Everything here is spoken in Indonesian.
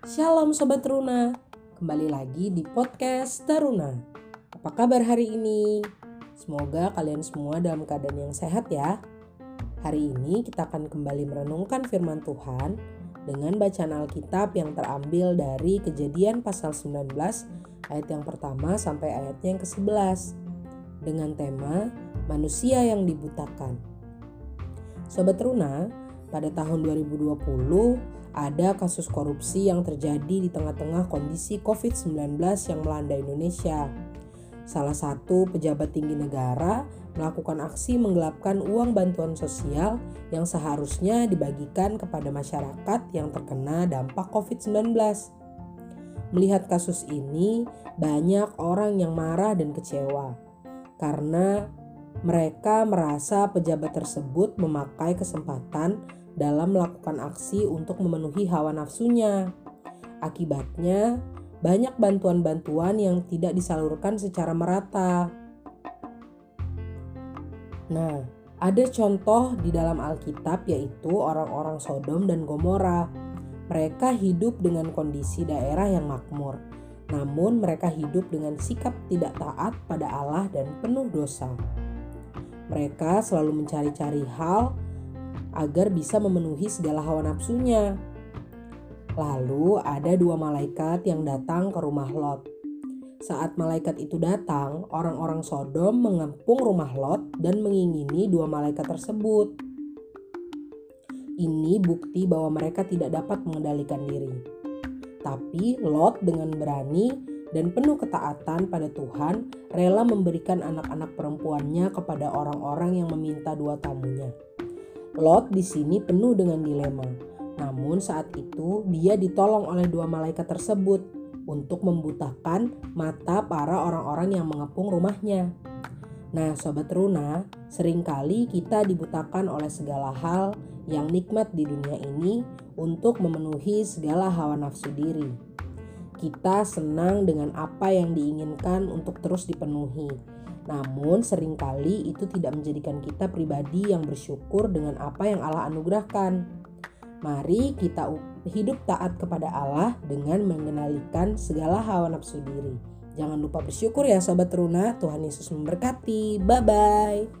Shalom Sobat Teruna, kembali lagi di podcast Teruna. Apa kabar hari ini? Semoga kalian semua dalam keadaan yang sehat ya. Hari ini kita akan kembali merenungkan firman Tuhan dengan bacaan Alkitab yang terambil dari kejadian pasal 19 ayat yang pertama sampai ayatnya yang ke-11 dengan tema manusia yang dibutakan. Sobat Teruna, pada tahun 2020 ada kasus korupsi yang terjadi di tengah-tengah kondisi COVID-19 yang melanda Indonesia. Salah satu pejabat tinggi negara melakukan aksi menggelapkan uang bantuan sosial yang seharusnya dibagikan kepada masyarakat yang terkena dampak COVID-19. Melihat kasus ini, banyak orang yang marah dan kecewa karena mereka merasa pejabat tersebut memakai kesempatan dalam melakukan aksi untuk memenuhi hawa nafsunya. Akibatnya, banyak bantuan-bantuan yang tidak disalurkan secara merata. Nah, ada contoh di dalam Alkitab yaitu orang-orang Sodom dan Gomora. Mereka hidup dengan kondisi daerah yang makmur, namun mereka hidup dengan sikap tidak taat pada Allah dan penuh dosa. Mereka selalu mencari-cari hal agar bisa memenuhi segala hawa nafsunya. Lalu ada dua malaikat yang datang ke rumah Lot. Saat malaikat itu datang, orang-orang Sodom mengepung rumah Lot dan mengingini dua malaikat tersebut. Ini bukti bahwa mereka tidak dapat mengendalikan diri. Tapi Lot dengan berani dan penuh ketaatan pada Tuhan rela memberikan anak-anak perempuannya kepada orang-orang yang meminta dua tamunya. Lot di sini penuh dengan dilema. Namun saat itu dia ditolong oleh dua malaikat tersebut untuk membutakan mata para orang-orang yang mengepung rumahnya. Nah, sobat Runa, sering kali kita dibutakan oleh segala hal yang nikmat di dunia ini untuk memenuhi segala hawa nafsu diri. Kita senang dengan apa yang diinginkan untuk terus dipenuhi, namun sering kali itu tidak menjadikan kita pribadi yang bersyukur dengan apa yang Allah anugerahkan. Mari kita hidup taat kepada Allah dengan mengenalikan segala hawa nafsu diri. Jangan lupa bersyukur ya sobat teruna, Tuhan Yesus memberkati. Bye bye.